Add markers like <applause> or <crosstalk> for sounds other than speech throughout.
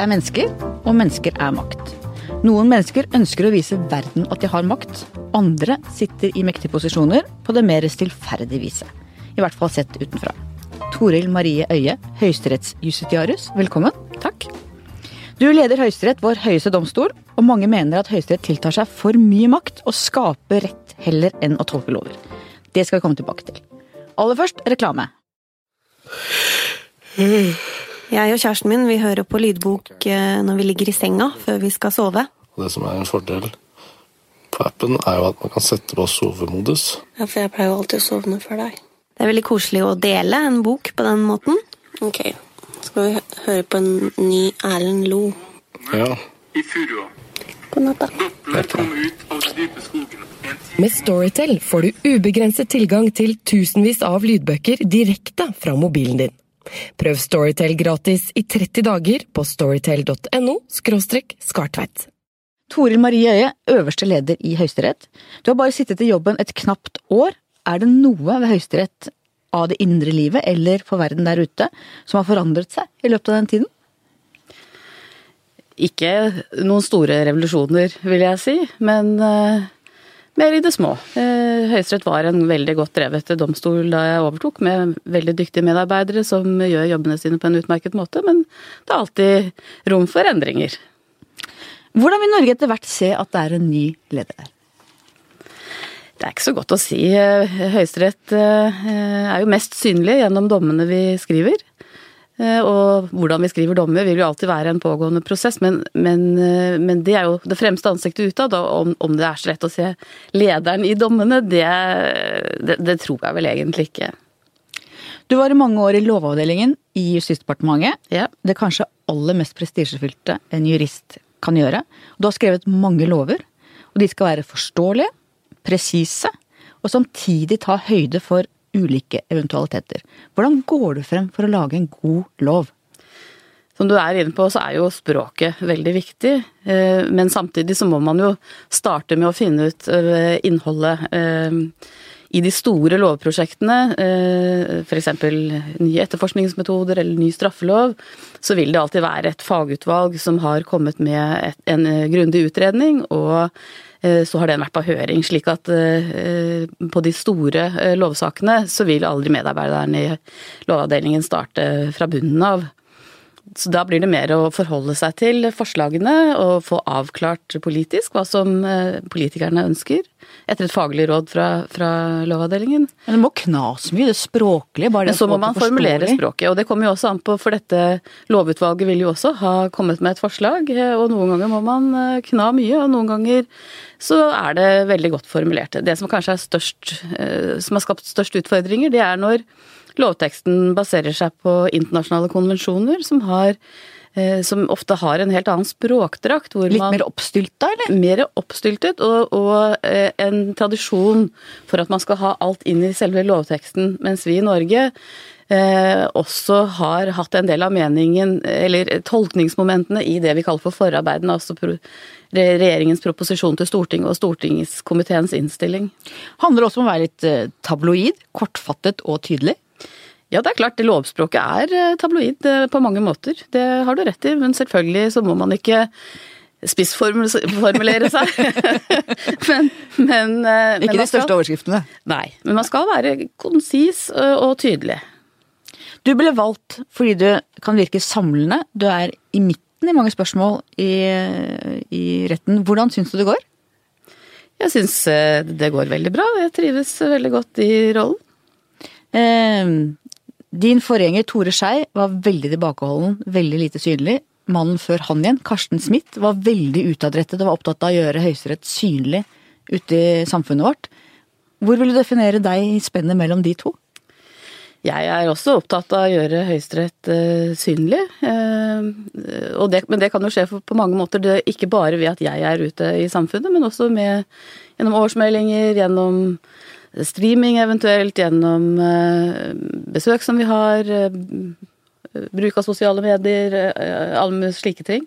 er mennesker, og mennesker er makt. Noen mennesker ønsker å vise verden at de har makt. Andre sitter i mektige posisjoner på det mer stillferdige viset. I hvert fall sett utenfra. Toril Marie Øie, høyesterettsjustitiarius, velkommen. Takk. Du leder Høyesterett, vår høyeste domstol, og mange mener at Høyesterett tiltar seg for mye makt og skaper rett heller enn å tolke lover. Det skal vi komme tilbake til. Aller først reklame. Jeg og kjæresten min vi hører på lydbok eh, når vi ligger i senga før vi skal sove. Og det som er en fordel på appen, er jo at man kan sette på sovemodus. Ja, for jeg pleier jo alltid å sovne før deg. Det er veldig koselig å dele en bok på den måten. Ok, skal vi høre på en ny Erlend Lo. Ja. i furua. God natt, da. Med Storytel får du ubegrenset tilgang til tusenvis av lydbøker direkte fra mobilen din. Prøv Storytel gratis i 30 dager på storytel.no skartveit. Toril Marie Øie, øverste leder i Høyesterett. Du har bare sittet i jobben et knapt år. Er det noe ved Høyesterett av det indre livet eller for verden der ute som har forandret seg i løpet av den tiden? Ikke noen store revolusjoner, vil jeg si, men eh, mer i det små. Uh, Høyesterett var en veldig godt drevet domstol da jeg overtok, med veldig dyktige medarbeidere som gjør jobbene sine på en utmerket måte, men det er alltid rom for endringer. Hvordan vil Norge etter hvert se at det er en ny leder der? Det er ikke så godt å si. Eh, Høyesterett eh, er jo mest synlig gjennom dommene vi skriver. Eh, Og hvordan vi skriver dommer vil jo alltid være en pågående prosess, men, men, eh, men det er jo det fremste ansiktet utad. Om, om det er så lett å se lederen i dommene, det, det, det tror jeg vel egentlig ikke. Du var i mange år i Lovavdelingen i Justisdepartementet. Ja. Det kanskje aller mest prestisjefylte en jurist kan gjøre. Du har skrevet mange lover, og de skal være forståelige, presise, og samtidig ta høyde for ulike eventualiteter. Hvordan går du frem for å lage en god lov? Som du er inne på, så er jo språket veldig viktig. eh, Men samtidig så må man jo starte med å finne ut eh, innholdet eh, i de store lovprosjektene, f.eks. nye etterforskningsmetoder eller ny straffelov, så vil det alltid være et fagutvalg som har kommet med en eh, grundig utredning, og eh, så har den vært på høring. Slik at eh, på de store eh, lovsakene så vil aldri medarbeiderne i Lovavdelingen starte fra bunnen av. Så da blir det mer å forholde seg til forslagene og få avklart politisk hva som eh, politikerne ønsker, etter et faglig råd fra, fra Lovavdelingen. Men det må knas mye, det språklige. bare det Men så må man formulere språket, og det kommer jo også an på, for dette lovutvalget vil jo også ha kommet med et forslag, eh, og noen ganger må man eh, kna mye, og noen ganger så er det veldig godt formulert. Det som kanskje er størst, som har skapt størst utfordringer, det er når lovteksten baserer seg på internasjonale konvensjoner som har eh, som ofte har en helt annen språkdrakt. Hvor Litt mer oppstylta, eller? mer oppstyltet, og, og eh, en tradisjon for at man skal ha alt inn i selve lovteksten, mens vi i Norge eh, også har hatt en del av meningen, eller tolkningsmomentene i det vi kaller for forarbeidene, altså pro, regjeringens proposisjon til Stortinget og stortingskomiteens innstilling. Handler det også om å være litt eh, tabloid, kortfattet og tydelig? Ja, det er klart, det lovspråket er eh, tabloid eh, på mange måter. Det har du rett i, men selvfølgelig så må man ikke spissformulere seg. <laughs> men, men, eh, men Ikke de største skal- overskriftene. Nei, men man skal være konsis og tydelig. Du ble valgt fordi du kan virke samlende. Du er i midten i mange spørsmål i, i retten. Hvordan syns du det går? Jeg syns det går veldig bra. Jeg trives veldig godt i rollen. Eh, din forgjenger Tore Skei var veldig tilbakeholden, veldig lite synlig. Mannen før han igjen, Karsten Smith, var veldig utadrettet og var opptatt av å gjøre Høyesterett synlig ute i samfunnet vårt. Hvor vil du definere deg i spennet mellom de to? Jeg er også opptatt av å gjøre Høyesterett eh, synlig. Eh, det, men det kan jo skje på mange måter. Er ikke bare ved at jeg er ute i samfunnet, men også med, gjennom årsmeldinger, gjennom streaming eventuelt, gjennom eh, besøk som vi har, eh, bruk av sosiale medier, eh, alle slike ting.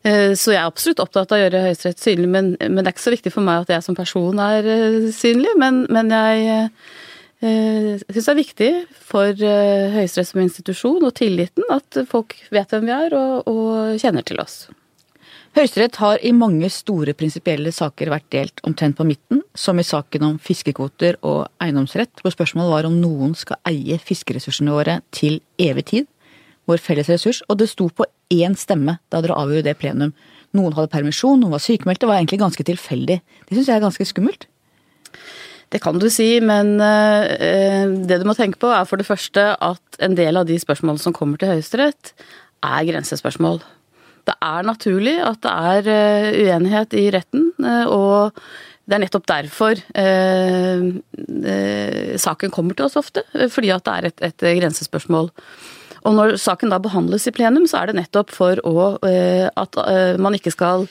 Så jeg er absolutt opptatt av å gjøre Høyesterett synlig, men, men det er ikke så viktig for meg at jeg som person er synlig. Men, men jeg eh, syns det er viktig for Høyesterett som institusjon og tilliten at folk vet hvem vi er og, og kjenner til oss. Høyesterett har i mange store prinsipielle saker vært delt omtrent på midten, som i saken om fiskekvoter og eiendomsrett, hvor spørsmålet var om noen skal eie fiskeressursene våre til evig tid, vår felles ressurs, og det sto på én stemme da dere avgjorde det plenum. Noen hadde permisjon, noen var sykemeldte, det var egentlig ganske tilfeldig. Det syns jeg er ganske skummelt. Det kan du si, men eh, det du må tenke på er for det første at en del av de spørsmålene som kommer til Høyesterett, er grensespørsmål. Det er naturlig at det er eh, uenighet i retten, eh, og det er nettopp derfor eh, saken kommer til oss ofte. Fordi at det er et, et grensespørsmål. Og når saken da behandles i plenum, så er det nettopp for å, at man ikke skal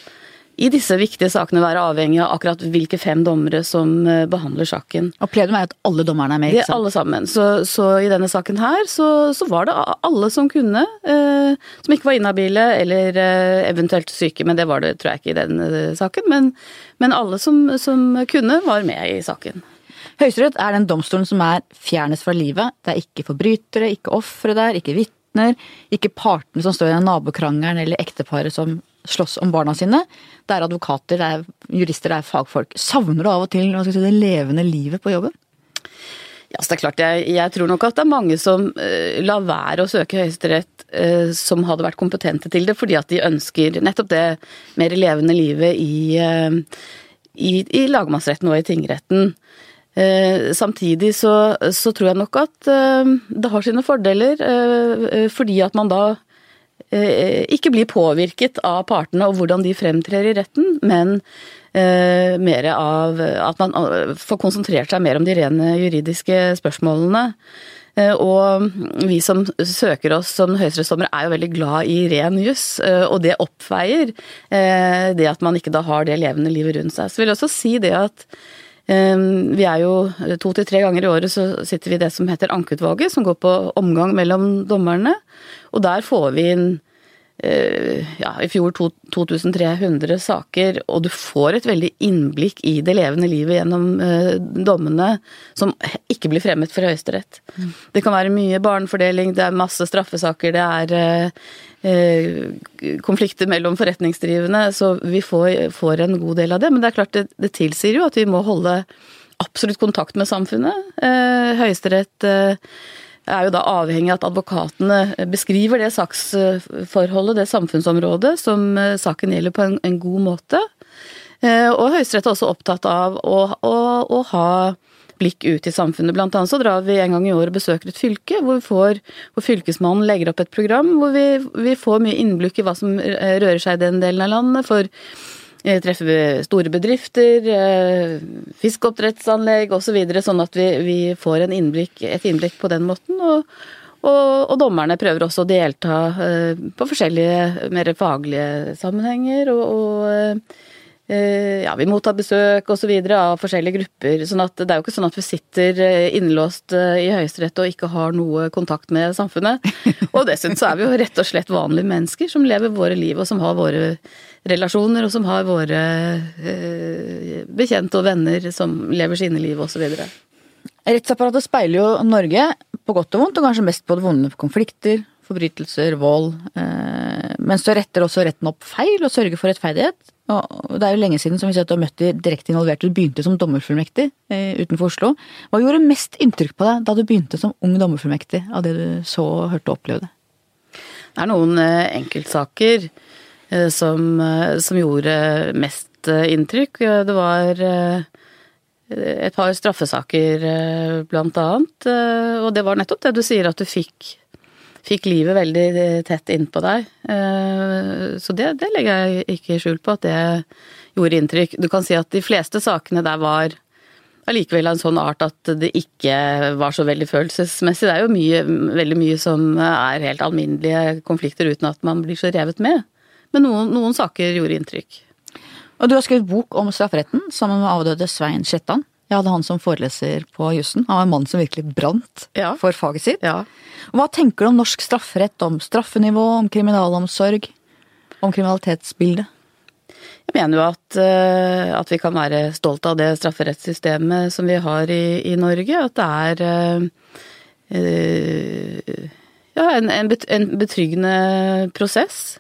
i disse viktige sakene være avhengig av akkurat hvilke fem dommere som eh, behandler saken. Og plenum er at alle dommerne er med, ikke sant? alle sammen. Så, så i denne saken her, så, så var det alle som kunne. Eh, som ikke var inhabile eller eh, eventuelt syke, men det var det tror jeg ikke i den eh, saken. Men, men alle som, som kunne, var med i saken. Høyesterett er den domstolen som er fjernest fra livet. Det er ikke forbrytere, ikke ofre der, ikke vitner, ikke partene som står i nabokrangelen eller ekteparet som slåss om barna sine. Det er advokater, det er jurister, det er fagfolk. Savner du av og til si, det levende livet på jobben? Ja, så det er klart, jeg, jeg tror nok at det er mange som uh, lar være å søke Høyesterett uh, som hadde vært kompetente til det, fordi at de ønsker nettopp det mer levende livet i, uh, i, i lagmannsretten og i tingretten. Eh, samtidig så, så tror jeg nok at eh, det har sine fordeler, eh, fordi at man da ikke blir påvirket av partene og hvordan de fremtrer i retten, men eh, mer av at man eh, får konsentrert seg mer om de rene juridiske spørsmålene. Eh, Og vi som søker oss som høyesterettsdommere er jo veldig glad i ren juss, eh, og det oppveier eh, det at man ikke da har det levende livet rundt seg. Så vil jeg også si det at eh, vi er jo to til tre ganger i året så sitter vi i det som heter ankeutvalget, som går på omgang mellom dommerne. Og der får vi inn eh, ja, i fjor 2300 saker, og du får et veldig innblikk i det levende livet gjennom eh, dommene som ikke blir fremmet for Høyesterett. Det kan være mye barnefordeling, det er masse straffesaker, det er eh, eh, konflikter mellom forretningsdrivende, så vi får, får en god del av det. Men det er klart, det, det tilsier jo at vi må holde absolutt kontakt med samfunnet. Eh, Høyesterett eh, er jo da avhengig av at advokatene beskriver det saksforholdet, det samfunnsområdet som eh, saken gjelder på en, en god måte. Eh, Og Høyesterett er også opptatt av å, å, å ha blikk ut i samfunnet. Blant annet så drar vi en gang i året og besøker et fylke, hvor, vi får, hvor fylkesmannen legger opp et program hvor vi, vi får mye innblikk i hva som eh, rører seg i den delen av landet. for eh, treffer store bedrifter, eh, fiskeoppdrettsanlegg osv., så videre, sånn at vi, vi får innblikk, et innblikk på den måten. Og, og, og dommerne prøver også å delta på forskjellige mer faglige sammenhenger. og, og ja, vi mottar besøk osv. av forskjellige grupper. sånn at Det er jo ikke sånn at vi sitter eh, innelåst eh, i Høyesterett og ikke har noe kontakt med samfunnet. <laughs> Og dessuten så er vi jo rett og slett vanlige mennesker som lever våre liv, og som har våre relasjoner, og som har våre eh, bekjente og venner som lever sine liv osv. Rettsapparatet speiler jo Norge på godt og vondt, og kanskje mest på det vonde konflikter, forbrytelser, vold. eh, Men så retter også retten opp feil og sørger for rettferdighet. Og det er jo lenge siden som vi ser at du har møtt de direkte involverte. Du begynte som dommerfullmektig eh, utenfor Oslo. Hva gjorde mest inntrykk på deg da du begynte som ung dommerfullmektig, av det du så, hørte og opplevde? Det er noen eh, enkeltsaker eh, som, som gjorde mest inntrykk. Det var et par straffesaker blant annet, og det var nettopp det du sier, at du fikk, fikk livet veldig eh, tett innpå deg. Eh, Så det, det legger jeg ikke skjul på, at det gjorde inntrykk. Du kan si at de fleste sakene der var allikevel av en sånn art at det ikke var så veldig følelsesmessig. Det er jo mye, veldig mye som er helt alminnelige konflikter uten at man blir så revet med. Men noen, noen saker gjorde inntrykk. Og du har skrevet bok om strafferetten sammen med avdøde Svein Skjettan. Jeg hadde han som foreleser på jussen. Han var en mann som virkelig brant Ja. for faget sitt. Ja. Hva tenker du om norsk strafferett, om straffenivå, om kriminalomsorg, om kriminalitetsbildet? Jeg mener jo at, eh, at vi kan være stolte av det strafferettssystemet som vi har i, i Norge. At det er eh, ja, en, en, bet, en betryggende prosess.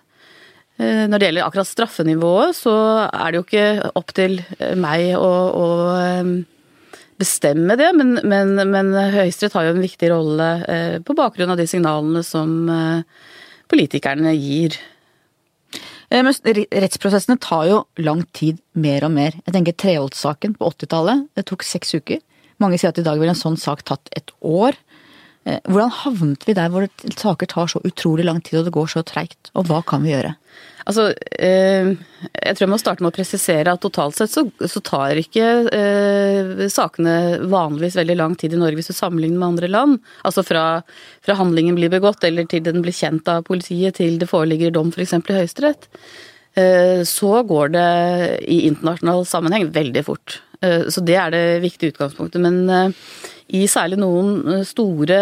Når det gjelder akkurat straffenivået, så er det jo ikke opp til meg å, å bestemme det, men, men, men Høyesterett har jo en viktig rolle eh, på bakgrunn av de signalene som eh, politikerne gir. Eh, Men rettsprosessene tar jo lang tid, mer og mer. Jeg tenker Treholt-saken på 80-tallet. Det tok seks uker. Mange sier at i dag ville en sånn sak tatt et år. Eh, Hvordan havnet vi der hvor saker tar så utrolig lang tid og det går så treigt, og hva kan vi gjøre? Altså, eh, jeg tror jeg må starte med å presisere at totalt sett så, så tar ikke eh, sakene vanligvis veldig lang tid i Norge hvis du sammenligner med andre land. Altså fra, fra handlingen blir begått eller til den blir kjent av politiet til det foreligger dom f.eks. i Høyesterett. Så går det i internasjonal sammenheng veldig fort. Så det er det viktige utgangspunktet. Men i særlig noen eh, store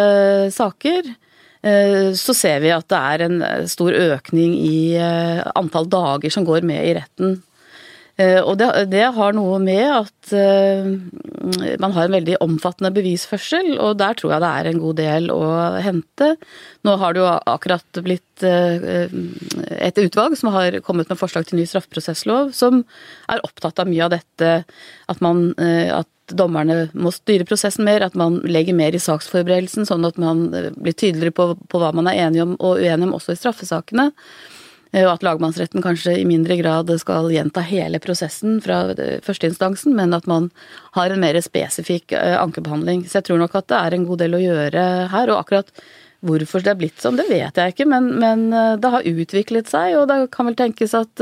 saker eh, så ser vi at det er en stor økning i eh, antall dager som går med i retten. Eh, Og det, det har noe med at eh, man har en veldig omfattende bevisførsel, og der tror jeg det er en god del å hente. Nå har det jo akkurat blitt eh, et utvalg som har kommet med forslag til ny straffeprosesslov, som er opptatt av mye av dette at man at dommerne må styre prosessen mer, at man legger mer i saksforberedelsen, sånn at man blir tydeligere på, på hva man er enig om og uenig om også i straffesakene. Eh, Og at lagmannsretten kanskje i mindre grad skal gjenta hele prosessen fra eh, førsteinstansen, men at man har en mer spesifikk eh, ankebehandling. Så jeg tror nok at det er en god del å gjøre her. Og akkurat hvorfor det er blitt sånn, det vet jeg ikke, men, men det har utviklet seg, og det kan vel tenkes at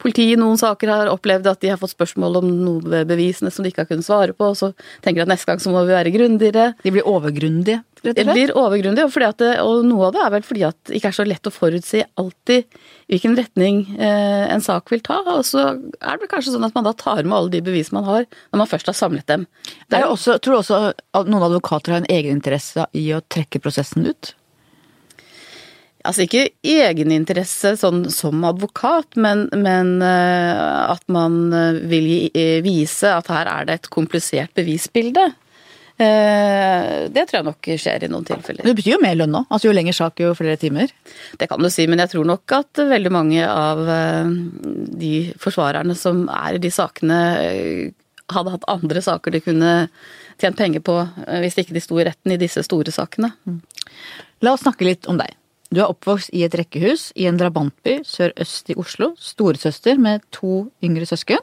Politiet i noen saker har opplevd at de har fått spørsmål om noe ved bevisene som de ikke har kunnet svare på, og så tenker de at neste gang så må vi være grundigere. De blir overgrundige, rett og Det slett? blir overgrundig, og, fordi at og noe av det er vel fordi at det ikke er så lett å forutsi alltid hvilken retning eh, en sak vil ta. Og så er det kanskje sånn at man da tar med alle de bevis man har, når man først har samlet dem. Det er jo også, tror du også at noen advokater har en egeninteresse i å trekke prosessen ut? Altså ikke egeninteresse sånn som advokat, men, men eh, at man vil gi, eh, vise at her er det et komplisert bevisbilde. Eh, Det tror jeg nok skjer i noen tilfeller. Det betyr jo mer lønn nå. Altså jo lenger sak, jo flere timer. Det kan du si, men jeg tror nok at veldig mange av eh, de forsvarerne som er i de sakene, eh, hadde hatt andre saker de kunne tjent penger på hvis ikke de sto i retten i disse store sakene. La oss snakke litt om deg. Du er oppvokst i et rekkehus i en drabantby sørøst i Oslo. Storesøster med to yngre søsken.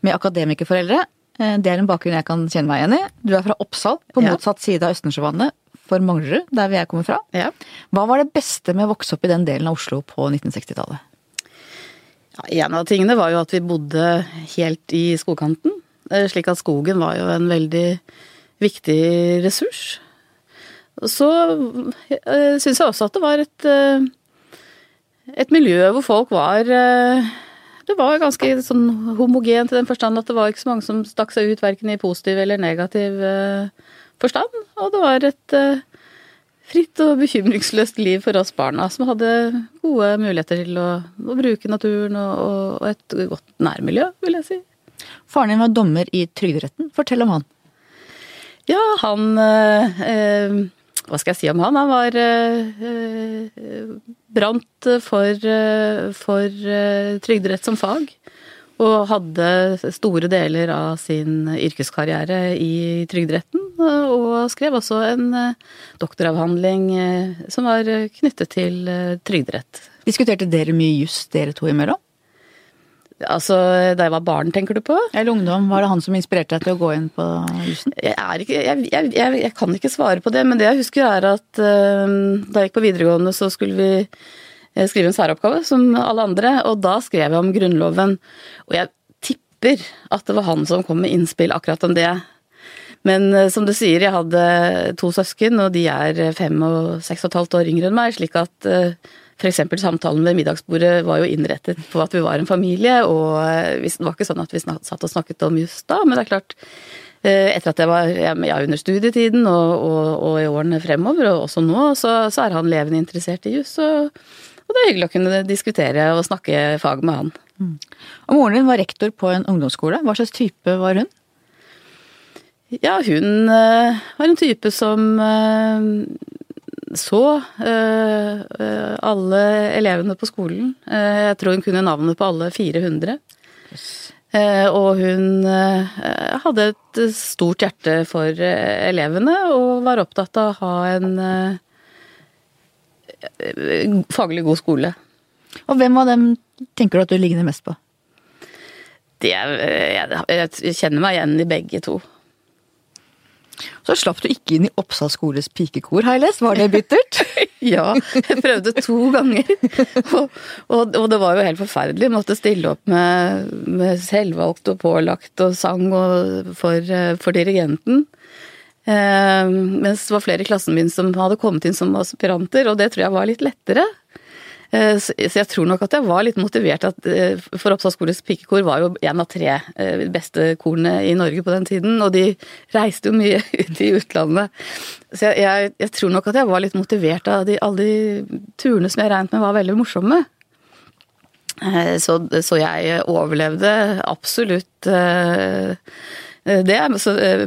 Med akademikerforeldre. Eh, Det er en bakgrunn jeg kan kjenne meg igjen i. Du er fra Oppsal, på motsatt side av Østensjøvannet for Manglerud, der vi jeg kommer fra. Ja. Hva var det beste med å vokse opp i den delen av Oslo på 1960-tallet? Ja, en av tingene var jo at vi bodde helt i skogkanten. eh, Slik at skogen var jo en veldig viktig ressurs. Så uh, syns jeg også at det var et, eh, et miljø hvor folk var eh, Det var ganske sånn homogent i den forstand at det var ikke så mange som stakk seg ut verken i positiv eller negativ eh, forstand. Og det var et eh, fritt og bekymringsløst liv for oss barna, som hadde gode muligheter til å, å bruke naturen og, og, et godt nærmiljø, vil jeg si. Faren din var dommer i Trygderetten. Fortell om han. Ja, han eh, eh, Hva skal jeg si om han? Han var eh, eh, brant for, eh, for eh, trygderett som fag. Og hadde store deler av sin yrkeskarriere i Trygderetten. Og skrev også en doktoravhandling som var knyttet til trygderett. Diskuterte dere mye juss, dere to imellom? Altså da jeg var barn, tenker du på? Eller ungdom? Var det han som inspirerte deg til å gå inn på jussen? Jeg, jeg, jeg, jeg, kan ikke svare på det, men det jeg husker er at uh, da jeg gikk på videregående, så skulle vi eh, skrive en særoppgave som alle andre, og da skrev jeg om Grunnloven. Og jeg tipper at det var han som kom med innspill akkurat om det. Men uh, som du sier, jeg hadde to søsken, og de er fem og seks og et halvt år yngre enn meg, slik at eh, F.eks. samtalen ved middagsbordet var jo innrettet på at vi var en familie, og eh, det var ikke sånn at vi satt og snakket om just da, men det er klart eh, etter at jeg var ja, under studietiden og, og, og i årene fremover, og også nå, så, så er han levende interessert i juss. Og, og det er hyggelig å kunne diskutere og snakke fag med han. Og moren din var rektor på en ungdomsskole. Hva slags type var hun? Ja, hun eh, var en type som så eh, eh, alle elevene på skolen. Eh, jeg tror hun kunne navnet på alle 400. Eh, og hun hadde et stort hjerte for elevene og var opptatt av å ha en faglig god skole. Og hvem av dem tenker du at du ligner mest på? Det, er- jeg, jeg kjenner meg igjen i begge to. Så slapp du ikke inn i Oppsal skoles pikekor, har jeg lest. Var det bittert? <laughs> Ja, jeg prøvde to ganger. Og, og, og det var jo helt forferdelig. Måtte stille opp med, med selvvalgt og pålagt og sang og for, eh, for dirigenten. Eh, mens det var flere i klassen min som hadde kommet inn som aspiranter, og det tror jeg var litt lettere. Eh, Så jeg tror nok at jeg var litt motivert at, eh, for Oppsal skoles pikekor var jo en av tre eh, beste korene i Norge på den tiden, og de reiste jo mye <laughs> ut i utlandet. Så jeg, jeg, jeg tror nok at jeg var litt motivert av de, alle de turene som jeg regnet med var veldig morsomme. Så, så jeg overlevde absolutt det,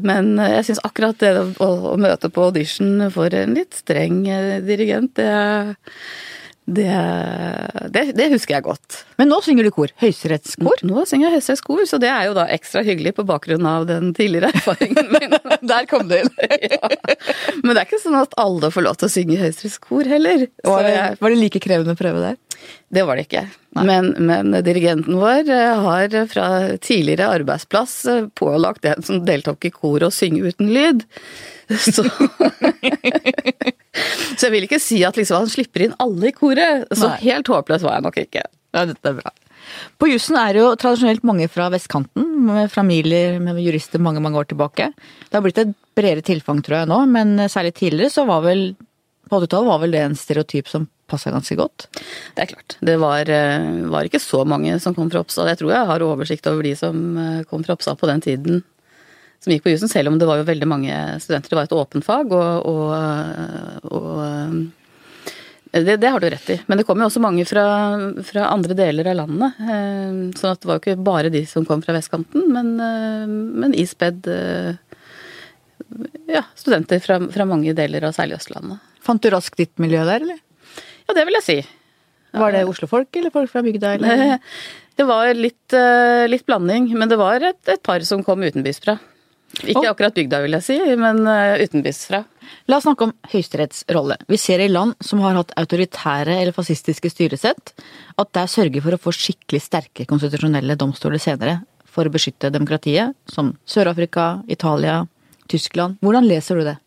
men jeg syns akkurat det å, møte på audition for en litt streng dirigent, det, det, det, det husker jeg godt. Men nå synger du kor. Høyesterettskor. Nå synger jeg høyesterettskor, så det er jo da ekstra hyggelig på bakgrunn av den tidligere erfaringen min. <laughs> Der kom det inn. <laughs> ja. Men det er ikke sånn at alle får lov til å synge høyesterettskor heller. Var det, var det like krevende prøve der? det var det ikke. Men, men dirigenten vår eh, har fra tidligere arbeidsplass eh, pålagt den som deltok i kor å synge uten lyd. <laughs> Så, så jeg vil ikke si at liksom han slipper inn alle i koret. Så Nei. helt håpløs var jeg nok ikke. Ja, dette er bra. På jussen er det jo tradisjonelt mange fra vestkanten, med familier med jurister mange mange år tilbake. Det har blitt et bredere tilfang, tror jeg nå, men særlig tidligere så var vel på 80-tallet var vel det en stereotyp som passa ganske godt. Det er klart. Det var, eh, var ikke så mange som kom fra Oppsal. Jeg tror jeg har oversikt over de som eh, kom fra Oppsal på den tiden som gikk på jussen, selv om det var jo veldig mange studenter. Det var et åpent fag, og, og, og eh, det, det har du rett i. Men det kom jo også mange fra, fra andre deler av landet. Sånn at det var jo ikke bare de som kom fra vestkanten, men, eh, men ispedd ja, studenter fra, fra mange deler av særlig Østlandet. Fant du raskt ditt miljø der, eller? Ja, det vil jeg si. Var det Oslo-folk eller folk fra bygda? Eller? <laughs> Det var litt, litt blanding, men det var et, et par som kom utenbys fra. Ikke akkurat bygda, vil jeg si, men eh, utenbys fra. La oss snakke om Høyesteretts rolle. Vi ser i land som har hatt autoritære eller fascistiske styresett, at der sørger for å få skikkelig sterke konstitusjonelle domstoler senere for å beskytte demokratiet, som Sør-Afrika, Italia, Tyskland. Hvordan leser du det?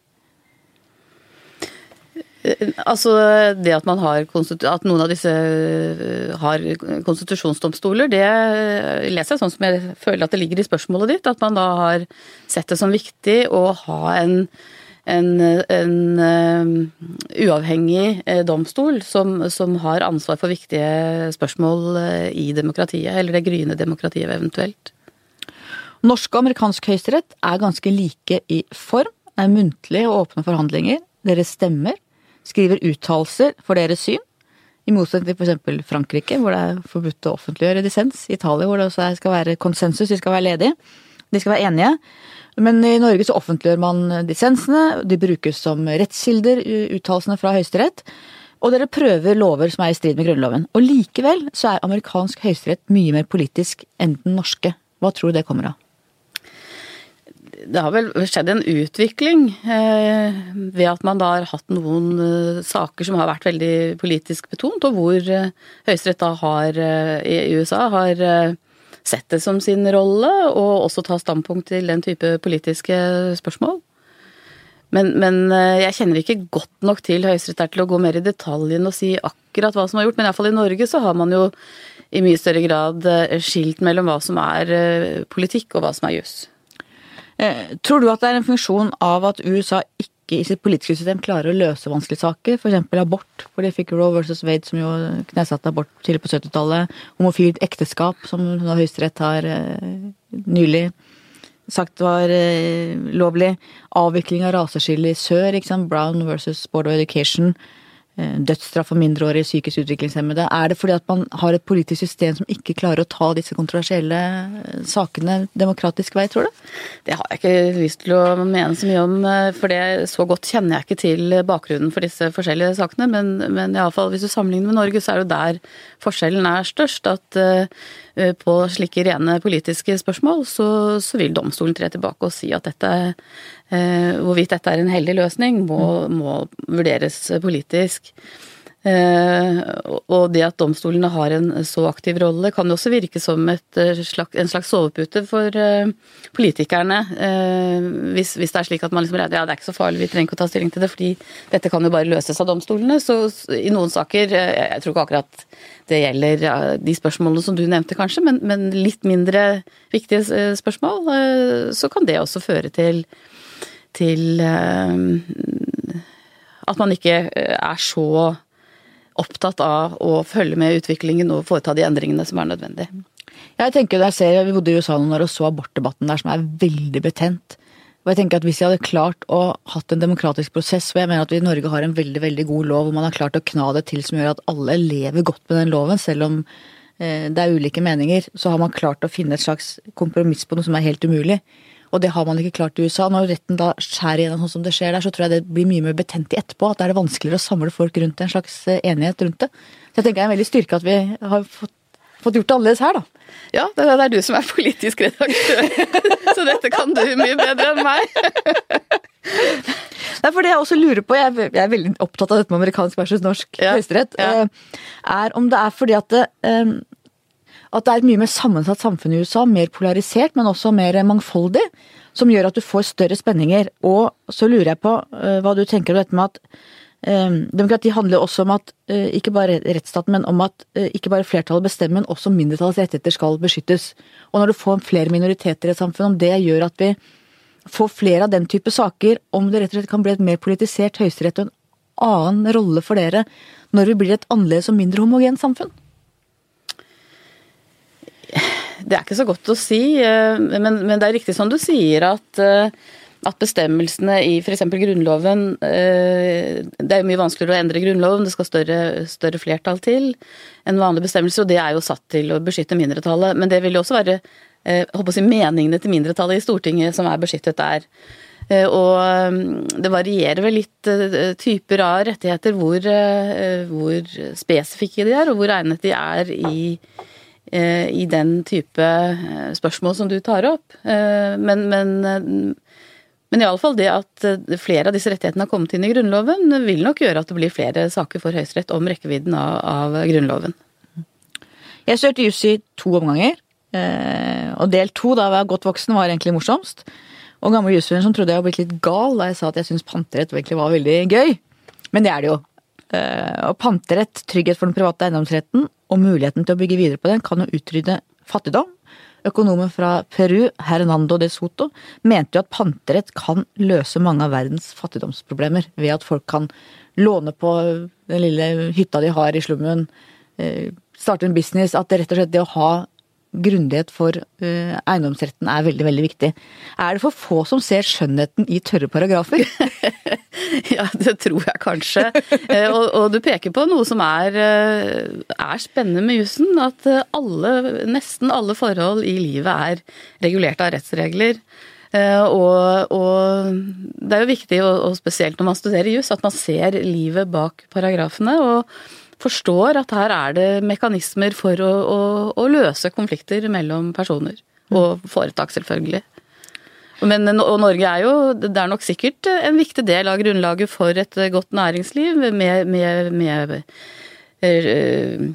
Altså det at har at noen av disse eh, har konstitusjonsdomstoler, det leser jeg sånn som jeg føler at det ligger i spørsmålet ditt. At man da har sett det som viktig å ha en, en, en eh, uavhengig eh, domstol som, som har ansvar for viktige spørsmål eh, i demokratiet, eller det gryende demokratiet eventuelt. Norsk og amerikansk høyesterett er ganske like i form. Det er muntlige og åpne forhandlinger. Dere stemmer. Skriver uttalelser for deres syn. I motsetning til f.eks. Frankrike, hvor det er forbudt å offentliggjøre dissens. Italia, hvor det også skal være konsensus, de skal være ledige. De skal være enige. Men i Norge så offentliggjør man dissensene. De brukes som rettskilder, uttalelsene fra Høyesterett. Og dere prøver lover som er i strid med Grunnloven. Og likevel så er amerikansk høyesterett mye mer politisk enn den norske. Hva tror du det kommer av? Det har vel skjedd en utvikling eh, ved at man da har hatt noen eh, saker som har vært veldig politisk betont, og hvor eh, Høyesterett da eh, i USA har eh, sett det som sin rolle, og også ta standpunkt til den type politiske spørsmål. Men, men eh, jeg kjenner ikke godt nok til Høyesterett der til å gå mer i detaljen og si akkurat hva som er gjort, men iallfall i Norge så har man jo i mye større grad skilt mellom hva som er politikk og hva som er juss. Eh, Tror du at det er en funksjon av at USA ikke i sitt politiske system klarer å løse vanskelige saker? F.eks. abort, hvor de fikk Roe versus Wade, som jo knesatte abort tidlig på 70-tallet. Homofilt ekteskap, som Høyesterett har eh, nylig sagt var eh, lovlig. Avvikling av raseskille i sør, ikke sant? Brown versus Board of Education. Eh, dødsstraff for mindreårige psykisk utviklingshemmede? Er det fordi at man har et politisk system som ikke klarer å ta disse kontroversielle eh, sakene demokratisk vei, tror du? Det har jeg ikke lyst til å mene så mye om, eh, for det så godt kjenner jeg ikke til bakgrunnen for disse forskjellige sakene. Men, men iallfall hvis du sammenligner med Norge, så er det der forskjellen er størst. At på slike rene politiske spørsmål så, så, vil domstolen tre tilbake og si at dette uh, Hvorvidt dette er en heldig løsning, må, må vurderes politisk. Eh, og det at domstolene har en så aktiv rolle, kan jo også virke som slags, en slags sovepute for eh, politikerne. Eh, hvis, hvis, det er slik at man liksom ja, det er ikke så farlig, vi trenger ikke å ta stilling til det, fordi dette kan jo bare løses av domstolene. Så i noen saker, jeg tror ikke akkurat det gjelder de spørsmålene som du nevnte kanskje, men, men litt mindre viktige spørsmål, så kan det også føre til, til at man ikke er så opptatt av å følge med utviklingen og foreta de endringene som er nødvendig. Jeg tenker, jeg ser, Vi bodde i USA noen år og så abortdebatten der, som er veldig betent. Og jeg tenker at Hvis vi hadde klart å hatt en demokratisk prosess, og jeg mener at vi i Norge har en veldig veldig god lov, hvor man har klart å kna det til som gjør at alle lever godt med den loven, selv om eh, det er ulike meninger, så har man klart å finne et slags kompromiss på noe som er helt umulig. Og det har man ikke klart i USA. Når retten da skjærer igjennom sånn som det skjer der, så tror jeg det blir mye mer betent i etterpå. At det er det vanskeligere å samle folk rundt en slags eh, enighet rundt det. Så jeg tenker det er en veldig styrke at vi har fått, fått gjort det annerledes her, da. Ja, det er du som er politisk redaktør, <laughs> så dette kan du mye bedre enn meg. <laughs> Er for det jeg også lurer på, jeg er veldig opptatt av dette med amerikansk versus norsk ja, høyesterett, ja. Eh, er om det er fordi at det, eh, at det er et mye mer sammensatt samfunn i USA, mer polarisert, men også mer mangfoldig, som gjør at du får større spenninger. Og så lurer jeg på uh, hva du tenker om dette med at uh, demokrati handler også om at uh, ikke bare rettsstaten, men om at ikke bare flertallet bestemmer, men også mindretallets rettigheter skal beskyttes. Og når du får flere minoriteter i et samfunn, om det gjør at vi får flere av den type saker, om det rett og slett kan bli et mer politisert høyesterett og en annen rolle for dere når vi blir et annerledes og mindre homogent samfunn? Det er ikke så godt å si, eh, men, men det er riktig som du sier at, eh, at bestemmelsene i f.eks. Grunnloven eh, Det er jo mye vanskeligere å endre Grunnloven, det skal større, større flertall til enn vanlige bestemmelser, og det er jo satt til å beskytte mindretallet. Men det vil jo også være håper å si, meningene til mindretallet i Stortinget som er beskyttet der. Og det varierer vel litt typer av rettigheter hvor, hvor spesifikke de er, og hvor egnet de er i i den type eh, spørsmål som du tar opp. Eh, men, men, men iallfall det at flere av disse rettighetene har kommet inn i Grunnloven, vil nok gjøre at det blir flere saker for Høyesterett om rekkevidden av, av Grunnloven. Jeg søkte juss i to omganger, og del to, da jeg var godt voksen, var egentlig morsomst. Og gamle jusstudenter som trodde jeg var blitt litt gal da jeg sa at jeg syntes panterett egentlig var veldig gøy. Men det er det jo. Og panterett, trygghet for den private eiendomsretten og muligheten til å bygge videre på den kan jo utrydde fattigdom. Økonomen fra Peru, Hernando de Soto, mente jo at panterett kan løse mange av verdens fattigdomsproblemer ved at folk kan låne på den lille hytta de har i slummen, eh, starte en business. At det rett og slett det å ha grundighet for uh, eiendomsretten er veldig, veldig viktig. Er det for få som ser skjønnheten i tørre paragrafer? <laughs> ja, det tror jeg kanskje. uh, og, og, du peker på noe som er, uh, er spennende med jussen. At alle, nesten alle forhold i livet er regulert av rettsregler. Og, og, det er jo viktig, og, og spesielt når man studerer juss, at man ser livet bak paragrafene. og forstår at her er det mekanismer for å, å, å løse konflikter mellom personer. Og foretak, selvfølgelig. Men, og Norge er jo Det er nok sikkert en viktig del av grunnlaget for et godt næringsliv med, med, med eh,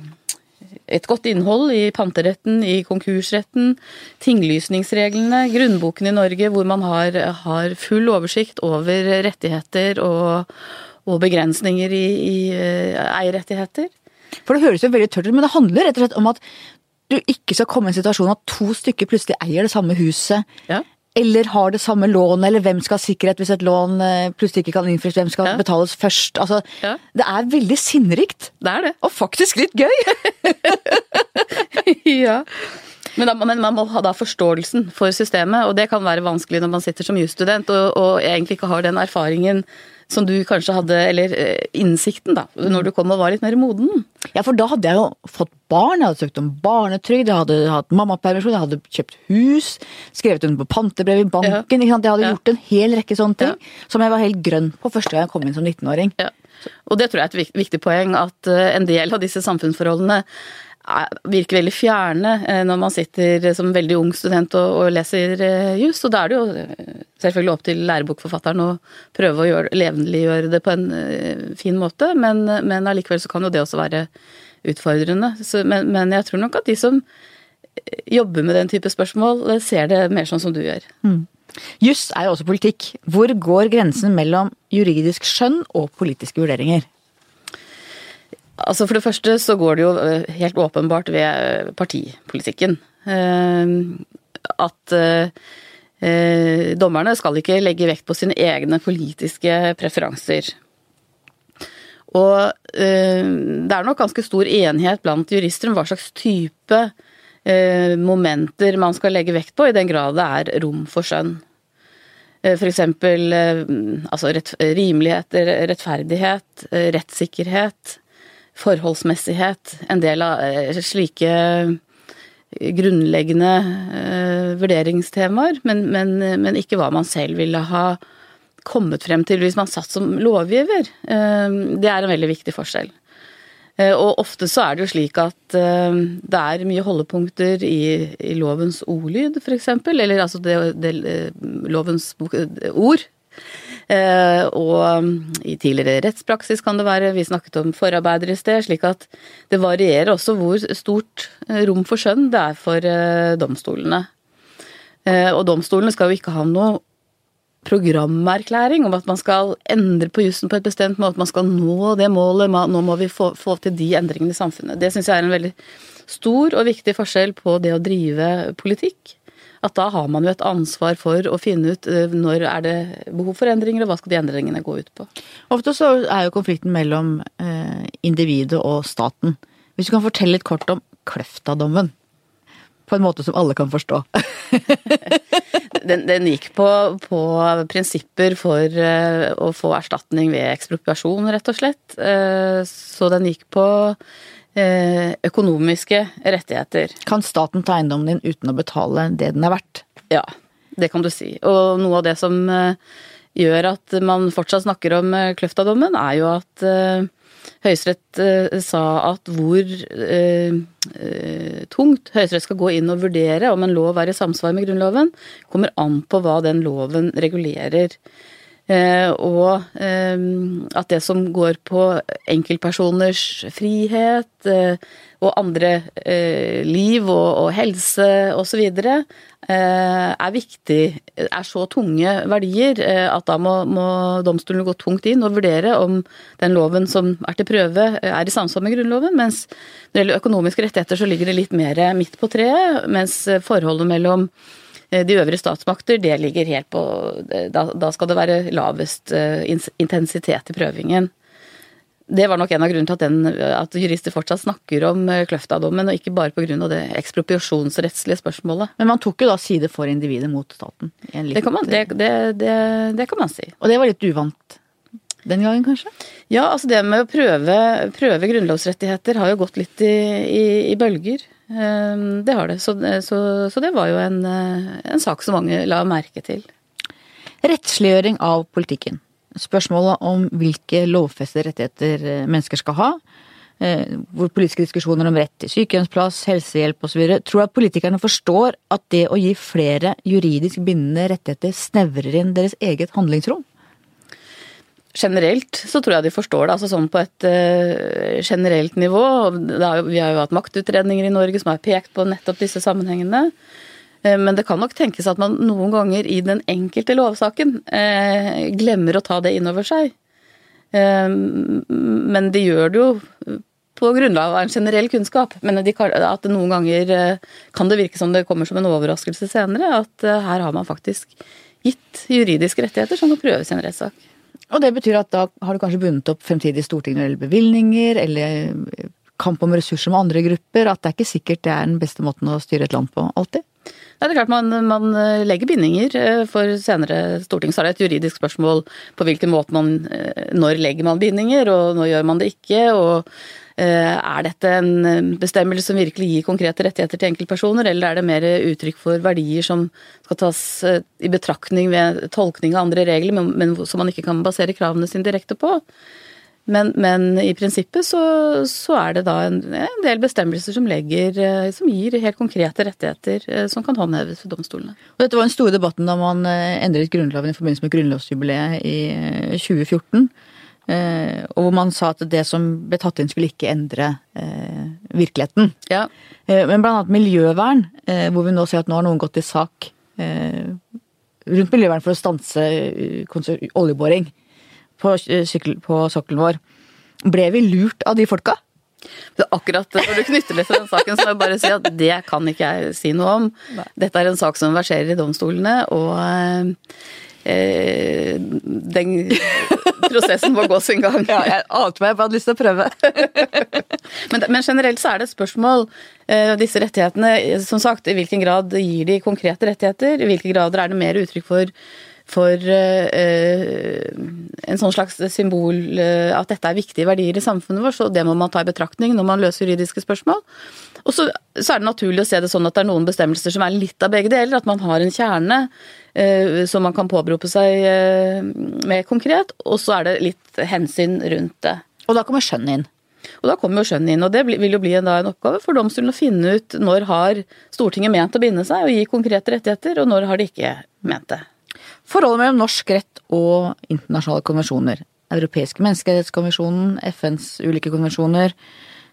et godt innhold i panteretten, i konkursretten, tinglysningsreglene, grunnboken i Norge hvor man har, har full oversikt over rettigheter og, og begrensninger i, i uh, eierrettigheter. For det høres jo veldig tørt ut, men det handler rett og slett om at du ikke skal komme i en situasjon at to stykker plutselig eier det samme huset. Ja. Eller har det samme lånet, eller hvem skal ha sikkerhet hvis et lån eh, plutselig ikke kan innfris, hvem skal ja. betales først. Altså, ja. Det er veldig sinnrikt. Det er det. Og faktisk litt gøy! <laughs> ja. Men, da, men man må ha da forståelsen for systemet, og det kan være vanskelig når man sitter som jusstudent og, og egentlig ikke har den erfaringen som du kanskje hadde, eller eh, innsikten, da, når du kom og var litt mer moden. Ja, for da hadde jeg jo fått barn, jeg hadde søkt om barnetrygd, jeg hadde hatt mammapermisjon, jeg hadde kjøpt hus, skrevet under på pantebrev i banken. Ja. Jeg hadde Ja. gjort en hel rekke sånne ting Ja. som jeg var helt grønn på første gang jeg kom inn som 19-åring. Ja. Og det tror jeg er et viktig poeng, at eh, en del av disse samfunnsforholdene virker veldig fjerne eh, når man sitter som veldig ung student og, og leser jus. Og da er det jo eh, selvfølgelig opp til lærebokforfatteren å prøve å gjøre, levendeliggjøre det på en eh, fin måte, men, men allikevel så kan jo det også være utfordrende. Så, men, men jeg tror nok at de som eh, jobber med den type spørsmål, eh, ser det mer sånn som du gjør. Juss er jo også politikk. Hvor går grensen mellom juridisk skjønn og politiske vurderinger? Altså For det første så går det jo eh, helt åpenbart ved partipolitikken. Eh, At eh, eh, dommerne skal ikke legge vekt på sine egne politiske preferanser. Og det er nok ganske stor enighet blant jurister om hva slags type momenter man skal legge vekt på, i den grad det er rom for skjønn. F.eks. Altså rett, rimelighet, rettferdighet, rettssikkerhet, forholdsmessighet. En del av eh, slike grunnleggende eh, vurderingstemaer, men, men, men ikke hva man selv ville ha kommet frem til hvis man satt som lovgiver. Eh, Det er en veldig viktig forskjell. Eh, Og ofte så er det jo slik at eh, det er mye holdepunkter i, i lovens ordlyd, f.eks. Eller altså det, det, eh, lovens eh, ord. Eh, og mm, i tidligere rettspraksis kan det være, vi snakket om forarbeider i sted, slik at det varierer også hvor stort eh, rom for skjønn det er for eh, domstolene. Og domstolene skal jo ikke ha noe programerklæring om at man skal endre på jussen på et bestemt måte, at man skal nå det målet, nå må vi få, få til de endringene i samfunnet. Det syns jeg er en veldig stor og viktig forskjell på det å drive politikk. At da har man jo et ansvar for å finne ut eh, når er det behov for endringer, og hva skal de endringene gå ut på. Ofte så er jo konflikten mellom eh, individet og staten. Hvis du kan fortelle litt kort om Kløfta-dommen. På en måte som alle kan forstå. <laughs> Den, den gikk på, på prinsipper for eh, å få erstatning ved ekspropriasjon, rett og slett. Så den gikk på økonomiske rettigheter. Kan staten ta eiendommen din uten å betale det den er verdt? Ja, det kan du si. Og noe av det som eh, gjør at man fortsatt snakker om eh, Kløfta-dommen, er jo at eh, Høyesterett eh, sa at hvor eh, eh, tungt Høyesterett skal gå inn og vurdere om en lov er i samsvar med Grunnloven, kommer an på hva den loven regulerer. Eh, og eh, at det som går på enkeltpersoners frihet eh, og andre liv og, helse osv. Er viktig, er så tunge verdier at da må, må domstolene gå tungt inn og vurdere om den loven som er til prøve, er i samsvar med Grunnloven. Mens når det gjelder økonomiske rettigheter, så ligger det litt mer midt på treet. Mens forholdet mellom de øvrige statsmakter, det ligger helt på Da, da skal det være lavest eh, intensitet i prøvingen. Det var nok en av grunnene til at, den, at jurister fortsatt snakker om eh, Kløfta-dommen, og ikke bare pga. det ekspropriasjonsrettslige spørsmålet. Men man tok jo da side for individet mot staten. en Det kan, man, det, det, det, det kan man si. Og det var litt uvant den gangen, kanskje? Ja, altså det med å prøve, prøve grunnlovsrettigheter har jo gått litt i, i, i bølger. Eh, Det har det. Så, så, så det var jo en, en sak som mange la merke til. Rettsliggjøring av politikken. Spørsmålet om hvilke lovfestede rettigheter eh, mennesker skal ha. eh, Hvor politiske diskusjoner om rett til sykehjemsplass, helsehjelp osv. Tror du at politikerne forstår at det å gi flere juridisk bindende rettigheter snevrer inn deres eget handlingsrom? Generelt så tror jeg de forstår det, altså sånn på et uh, generelt nivå. har Vi har jo hatt maktutredninger i Norge som har pekt på nettopp disse sammenhengene. Eh, Men det kan nok tenkes at man noen ganger i den enkelte lovsaken eh, glemmer å ta det inn over seg. Men de gjør det jo på grunnlag av en generell kunnskap. Men de, at noen ganger kan det virke som det kommer som en overraskelse senere. At her har man faktisk gitt juridiske rettigheter som kan prøves i en rettssak. Og det betyr at da har du kanskje bundet opp fremtidige storting gjelder bevilgninger, eller kamp om ressurser med andre grupper, at det er ikke sikkert det er den beste måten å styre et land på, alltid. Nei, det er klart man, man eh, legger bindinger eh, for senere storting. Så er det et juridisk spørsmål på hvilken måte man eh, Når legger man bindinger, og når gjør man det ikke? og er dette en bestemmelse som virkelig gir konkrete rettigheter til enkeltpersoner, eller er det mer uttrykk for verdier som skal tas i betraktning ved tolkning av andre regler, men, som man ikke kan basere kravene sine direkte på? Men, men, i prinsippet så, så, er det da en, en, del bestemmelser som, legger, eh, som gir helt konkrete rettigheter eh, som kan håndheves ved domstolene. Og dette var den store debatten da man eh, endret Grunnloven i forbindelse med grunnlovsjubileet i 2014. Og hvor man sa at det som ble tatt inn skulle ikke endre eh, virkeligheten. Ja. Men blant annet miljøvern, eh, hvor vi nå ser at nå har noen gått til sak eh, rundt miljøvern for å stanse oljeboring på, på sokkelen vår. Ble vi lurt av de folka? Det akkurat Når du knytter det til den saken, så må jeg bare si at det kan ikke jeg si noe om. Dette er en sak som verserer i domstolene, og eh, den prosessen må gå sin gang. <laughs> Ja, jeg ante meg, jeg bare hadde lyst til å prøve. <laughs> men, men, generelt så er det et spørsmål, eh, disse rettighetene, som sagt, i hvilken grad gir de konkrete rettigheter? I hvilke grader er det mer uttrykk for for eh, en sånn slags symbol eh, at dette er viktige verdier i samfunnet vårt, så det må man ta i betraktning når man løser juridiske spørsmål. Og så, så er det naturlig å se det sånn at det er noen bestemmelser som er litt av begge deler. At man har en kjerne eh, som man kan påberope seg eh, mer konkret, og så er det litt hensyn rundt det. Og da kommer skjønn inn? Og da kommer jo skjønn inn. Og det vil jo bli en, da, en oppgave for domstolen å finne ut når har Stortinget ment å binde seg og gi konkrete rettigheter, og når har de ikke ment det. Forholdet mellom norsk rett og internasjonale konvensjoner. Europeiske menneskerettskonvensjonen, FNs ulike konvensjoner.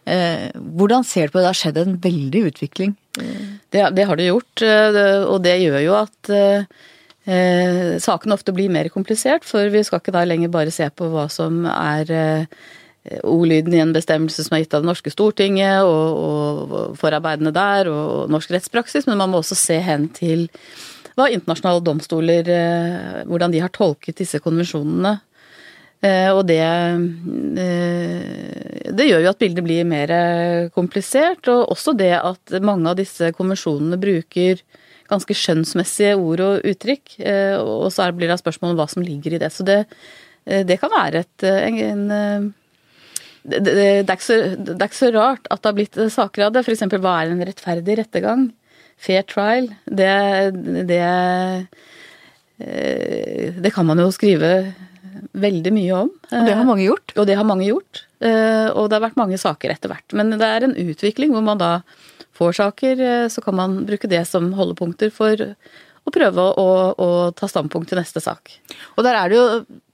Eh, hvordan ser du på det? Det har skjedd en veldig utvikling. Det, det har det gjort, eh, og det gjør jo at eh, saken ofte blir mer komplisert. For vi skal ikke da lenger bare se på hva som er eh, ordlyden i en bestemmelse som er gitt av det norske Stortinget, og, og forarbeidene der, og norsk rettspraksis, men man må også se hen til hva internasjonale domstoler eh, Hvordan de har tolket disse konvensjonene. Eh, og det eh, Det gjør jo at bildet blir mer komplisert. Og også det at mange av disse konvensjonene bruker ganske skjønnsmessige ord og uttrykk. Og så blir det spørsmål om hva som ligger i det. Så det, det kan være et, en, det, det, det, er så, det, er ikke så, rart at det har blitt saker av det. F.eks. hva er en rettferdig rettergang? Fair trial, det, det, eh, det kan man jo skrive veldig mye om. Og det har mange gjort? Og det har mange gjort. Eh, og det har vært mange saker etter hvert. Men det er en utvikling hvor man da får saker, eh, så kan man bruke det som holdepunkter for å prøve å, å ta standpunkt til neste sak. Og der er det jo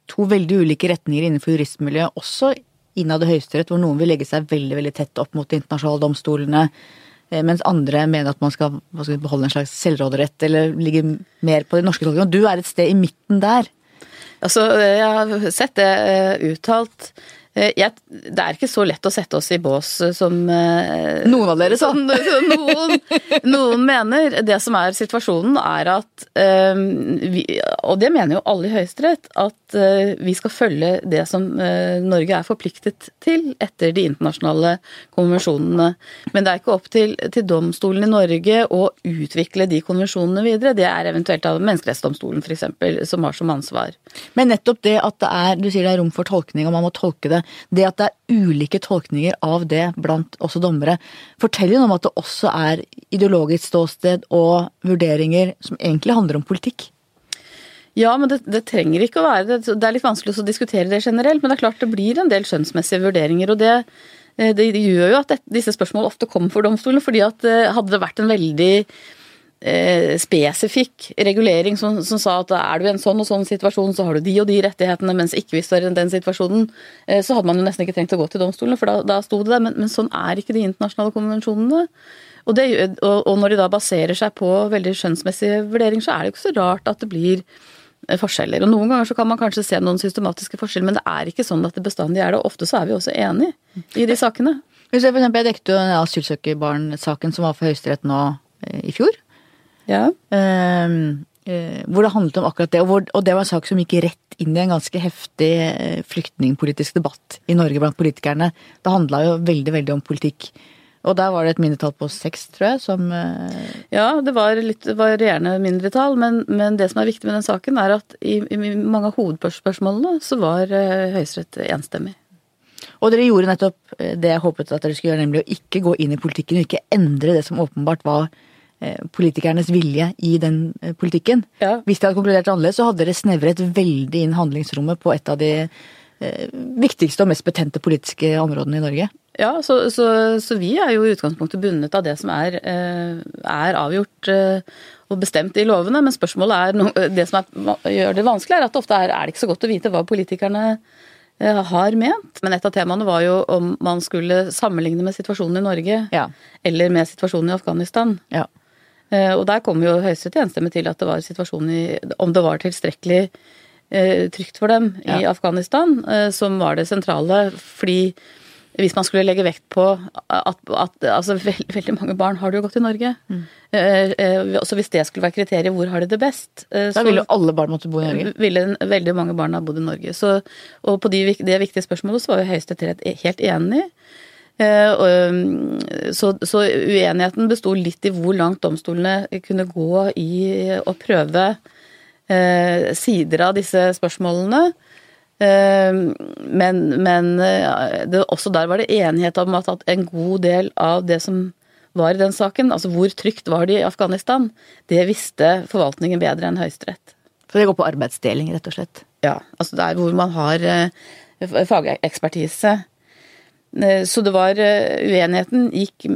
to veldig ulike retninger innenfor juristmiljøet, også innad i Høyesterett, hvor noen vil legge seg veldig veldig tett opp mot de internasjonale domstolene Eh, mens andre mener at man skal, skal beholde en slags selvråderett eller ligge mer på de norske tolkningene. Du er et sted i midten der. Altså, jeg har sett det eh, uttalt Eh, jeg, det er ikke så lett å sette oss i bås eh, som eh, Noen av dere sa. <laughs> Noen, noen, mener. Det som er situasjonen, er at vi, Og det mener jo alle i Høyesterett, at vi skal følge det som Norge er forpliktet til etter de internasjonale konvensjonene. Men det er ikke opp til, til domstolen i Norge å utvikle de konvensjonene videre. Det er eventuelt av Menneskerettsdomstolen f.eks. som har som ansvar. Men nettopp det at det er, du sier det er rom for tolkning, og man må tolke det det at det er ulike tolkninger av det blant også dommere, forteller jo noe om at det også er ideologisk ståsted og vurderinger som egentlig handler om politikk. Ja, men det, det trenger ikke å være det. Det er litt vanskelig å diskutere det generelt, men det er klart det blir en del skjønnsmessige vurderinger. og det eh, det, gjør jo at disse spørsmålene ofte kommer for domstolene, fordi at eh, hadde det vært en veldig Eh, spesifikk regulering som, som, sa at er du i en sånn og sånn situasjon, så har du de og de rettighetene, mens ikke hvis du er i den situasjonen, eh, så hadde man jo nesten ikke trengt å gå til domstolene, for da, da sto det der. Men, men, sånn er ikke de internasjonale konvensjonene. Og, det, og, og, når de da baserer seg på veldig skjønnsmessige vurderinger, så er det jo ikke så rart at det blir eh, forskjeller. Og Noen ganger så kan man kanskje se noen systematiske forskjeller, men det er ikke sånn at det bestandig er det. Og ofte så er vi også enig i de sakene. Jeg, For eksempel, jeg dekket jo asylsøkerbarnsaken som var for Høyesterett nå i fjor. Ja. Um, hvor det handlet om akkurat det. Og, hvor, og det var en sak som gikk rett inn i en ganske heftig eh, flyktningpolitisk debatt i Norge blant politikerne. Det handla jo veldig, veldig om politikk. Og der var det et mindretall på seks, tror jeg, som eh, Ja, det var litt varierende mindretall, men, men det som er viktig med den saken, er at i, i mange av hovedspørsmålene så var Høyesterett enstemmig. Og dere gjorde nettopp det jeg håpet at dere skulle gjøre, nemlig å ikke gå inn i politikken og ikke endre det som åpenbart var politikernes vilje i den eh, politikken. Ja. Hvis de hadde konkludert annerledes, så hadde dere snevret veldig inn handlingsrommet på et av de eh, viktigste og mest betente politiske områdene i Norge. Ja, så, så, så vi er jo i utgangspunktet bundet av det som er, eh, er avgjort eh, og bestemt i lovene, men spørsmålet er det som er, gjør det vanskelig, er at ofte er, er det ikke så godt å vite hva politikerne eh, har ment. Men et av temaene var jo om man skulle sammenligne med situasjonen i Norge Ja. eller med situasjonen i Afghanistan. Ja. Eh, Og der kom jo Høyesterett enstemmig til at det var situasjonen i Om det var tilstrekkelig eh, trygt for dem i Ja. Afghanistan, eh, som var det sentrale. Fordi hvis man skulle legge vekt på at, at altså, veld, veldig mange barn har det jo godt i Norge. Mm. Eh, eh, så hvis det skulle være kriteriet, hvor har de det best? eh, Da ville jo alle barn måtte bo i Norge. ville veldig mange barn ha bodd i Norge. Så, og på de, det viktige spørsmålet så var jo Høyesterett helt enig. Eh, um, så, så uenigheten besto litt i hvor langt domstolene kunne gå i å prøve eh, sider av disse spørsmålene. Eh, men men det, også der var det enighet om at, en god del av det som var i den saken, altså hvor trygt var det i Afghanistan, det visste forvaltningen bedre enn Høyesterett. Så det går på arbeidsdeling, rett og slett. Ja, altså der hvor man har fagekspertise. Eh, Så det var eh, Uenigheten gikk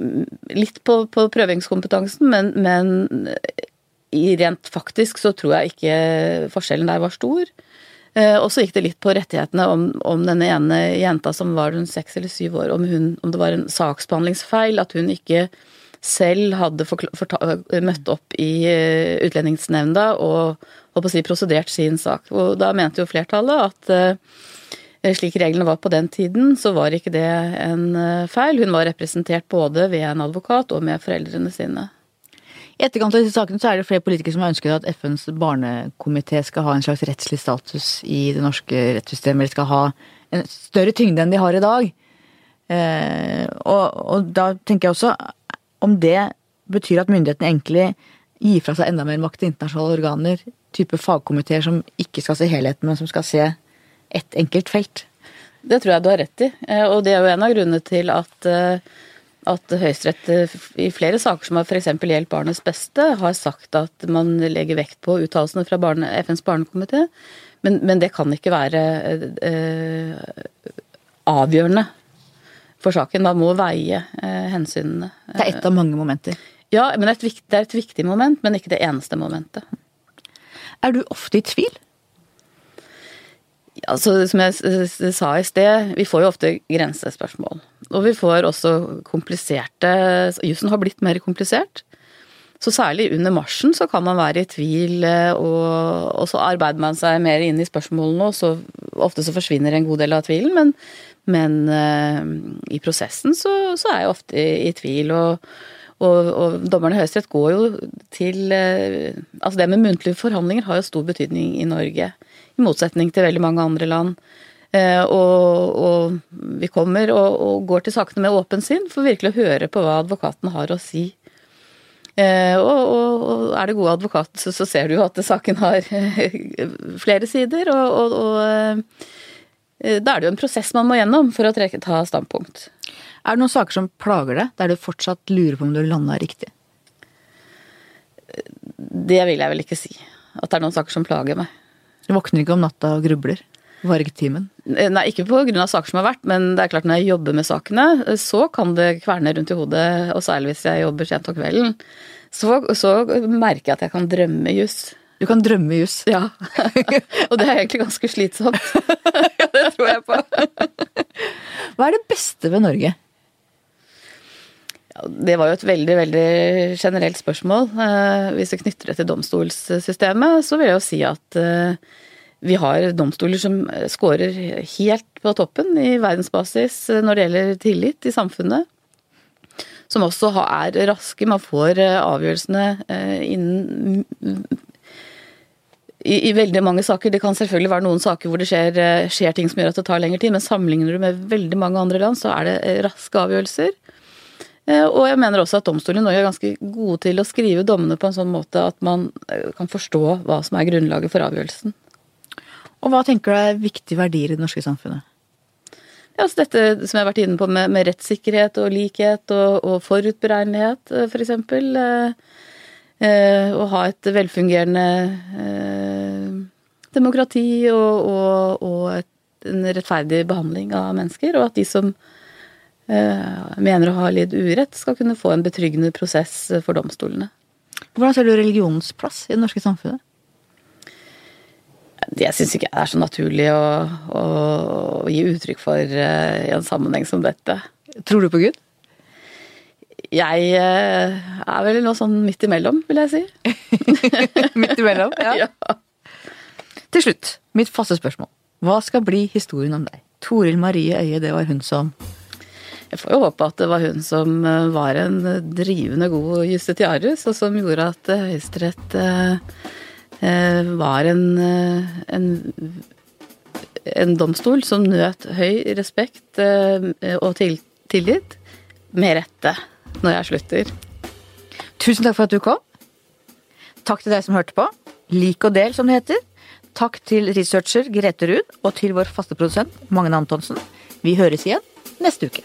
litt på, på prøvingskompetansen, men, men eh, rent faktisk så tror jeg ikke forskjellen der var stor. Og så gikk det litt på rettighetene om, om denne ene jenta som var rundt seks eller syv år, om, hun, om det var en saksbehandlingsfeil, at hun ikke selv hadde møtt opp i Utlendingsnemnda og håper å si, prosedert sin sak. Og da mente jo flertallet at slik reglene var på den tiden, så var ikke det en eh, feil. Hun var representert både ved en advokat og med foreldrene sine. I etterkant av disse sakene så er det flere politikere som har ønsket at FNs barnekomité skal ha en slags rettslig status i det norske rettssystemet, eller skal ha en større tyngde enn de har i dag. Eh, og, og da tenker jeg også om det betyr at myndighetene egentlig gir fra seg enda mer makt til internasjonale organer, type fagkomiteer som ikke skal se helheten, men som skal se ett enkelt felt. Det tror jeg du har rett i, eh, og det er jo en av grunnene til at eh, at Høyesterett eh, i flere saker som har f.eks. gjeldt barnets beste, har sagt at man legger vekt på uttalelsene fra barne, FNs barnekomité, men, men, det kan ikke være eh, avgjørende for saken. Man må veie eh, hensynene. Det er ett av mange momenter. Ja, men det er, et, det er et viktig moment, men ikke det eneste momentet. Er du ofte i tvil? Altså, som jeg sa i sted, vi får jo ofte grensespørsmål. Og vi får også kompliserte Jussen har blitt mer komplisert. Så særlig under marsjen så kan man være i tvil, eh, og, og så arbeider man seg mer inn i spørsmålene, og så ofte så forsvinner en god del av tvilen. Men, men uh, i prosessen så, så er jeg ofte i, i tvil. og og, og dommerne i Høyesterett går jo til uh, Altså det med muntlige forhandlinger har jo stor betydning i Norge. I motsetning til veldig mange andre land. Eh, og, og vi kommer og, og går til sakene med åpen sinn for virkelig å høre på hva advokaten har å si. Eh, og, og, er det gode advokater, så, så ser du jo at saken har flere sider. Og, eh, da er det jo en prosess man må gjennom for å trekke, ta standpunkt. Er det noen saker som plager deg, der du fortsatt lurer på om du landa riktig? Det vil jeg vel ikke si. At det er noen saker som plager meg. Du våkner ikke om natta og grubler? Vargtimen? Nei, ikke av saker som har vært, men det er klart når jeg jobber med sakene, så kan det kverne rundt i hodet, og særlig hvis jeg jobber sent om kvelden. Så, så merker jeg at jeg kan drømme juss. Du kan drømme juss. Ja. <laughs> og det er egentlig ganske slitsomt. <laughs> ja, det tror jeg på. Hva er det beste ved Norge? Det var jo et veldig, veldig generelt spørsmål. Eh, hvis vi knytter det til domstolssystemet, så vil jeg jo si at eh, vi har domstoler som scorer helt på toppen i verdensbasis eh, når det gjelder tillit i samfunnet. Som også er raske. Man får avgjørelsene innen i, i veldig mange saker. Det kan selvfølgelig være noen saker hvor det skjer, skjer ting som gjør at det tar lengre tid, men sammenligner du med veldig mange andre land, så er det raske avgjørelser. Eh, Og jeg mener også at domstolene i Norge er ganske gode til å skrive dommene på en sånn måte at man eh, kan forstå hva som er grunnlaget for avgjørelsen. Og hva tenker du er viktige verdier i det norske samfunnet? Ja, altså dette som jeg har vært inne på med, med rettssikkerhet og likhet og, og forutberegnelighet, f.eks. for eksempel. Eh, eh, å ha et velfungerende eh, demokrati og, og, og et, en rettferdig behandling av mennesker. Og at de som eh, mener å ha lidd urett, skal kunne få en betryggende prosess for domstolene. Hvordan ser du religionens plass i det norske samfunnet? Det syns ikke jeg er så naturlig å, å, å gi uttrykk for eh, i en sammenheng som dette. Tror du på Gud? Jeg eh, er vel noe sånn midt imellom, vil jeg si. <laughs> Midt imellom? <laughs> Ja. Til slutt, mitt faste spørsmål. Hva skal bli historien om deg? Toril Marie Øie, det var hun som Jeg får jo håpe at det var hun som eh, var en drivende god justitiarius, og som gjorde at eh, Høyesterett eh, eh, var en, eh, en, en domstol som nøt høy respekt eh, og til, tillit, med rette, når jeg slutter. Tusen takk for at du kom. Takk til deg som hørte på. Lik og del, som det heter. Takk til researcher Grete Ruud, og til vår faste produsent Magne Antonsen. Vi høres igjen neste uke.